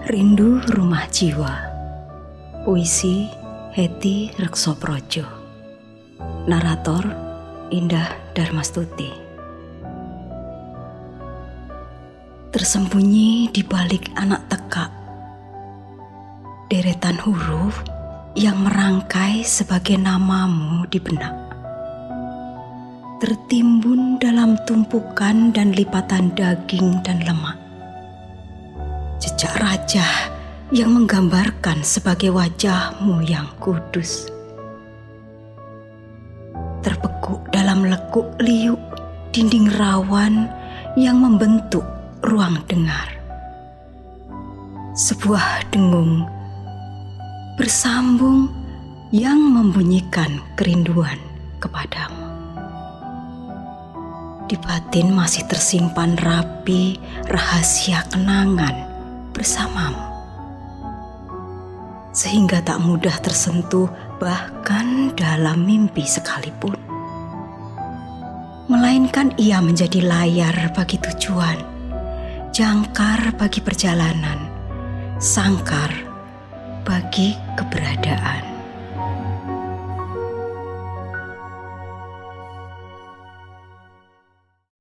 Rindu Rumah Jiwa. Puisi Heti Reksoprojo. Narator Indah Darmastuti Tersembunyi di balik anak tekak. Deretan huruf yang merangkai sebagai namamu di benak. Tertimbun dalam tumpukan dan lipatan daging dan lemak jejak raja yang menggambarkan sebagai wajahmu yang kudus. Terpekuk dalam lekuk liuk dinding rawan yang membentuk ruang dengar. Sebuah dengung bersambung yang membunyikan kerinduan kepadamu. Di batin masih tersimpan rapi rahasia kenangan bersamamu. Sehingga tak mudah tersentuh bahkan dalam mimpi sekalipun. Melainkan ia menjadi layar bagi tujuan, jangkar bagi perjalanan, sangkar bagi keberadaan.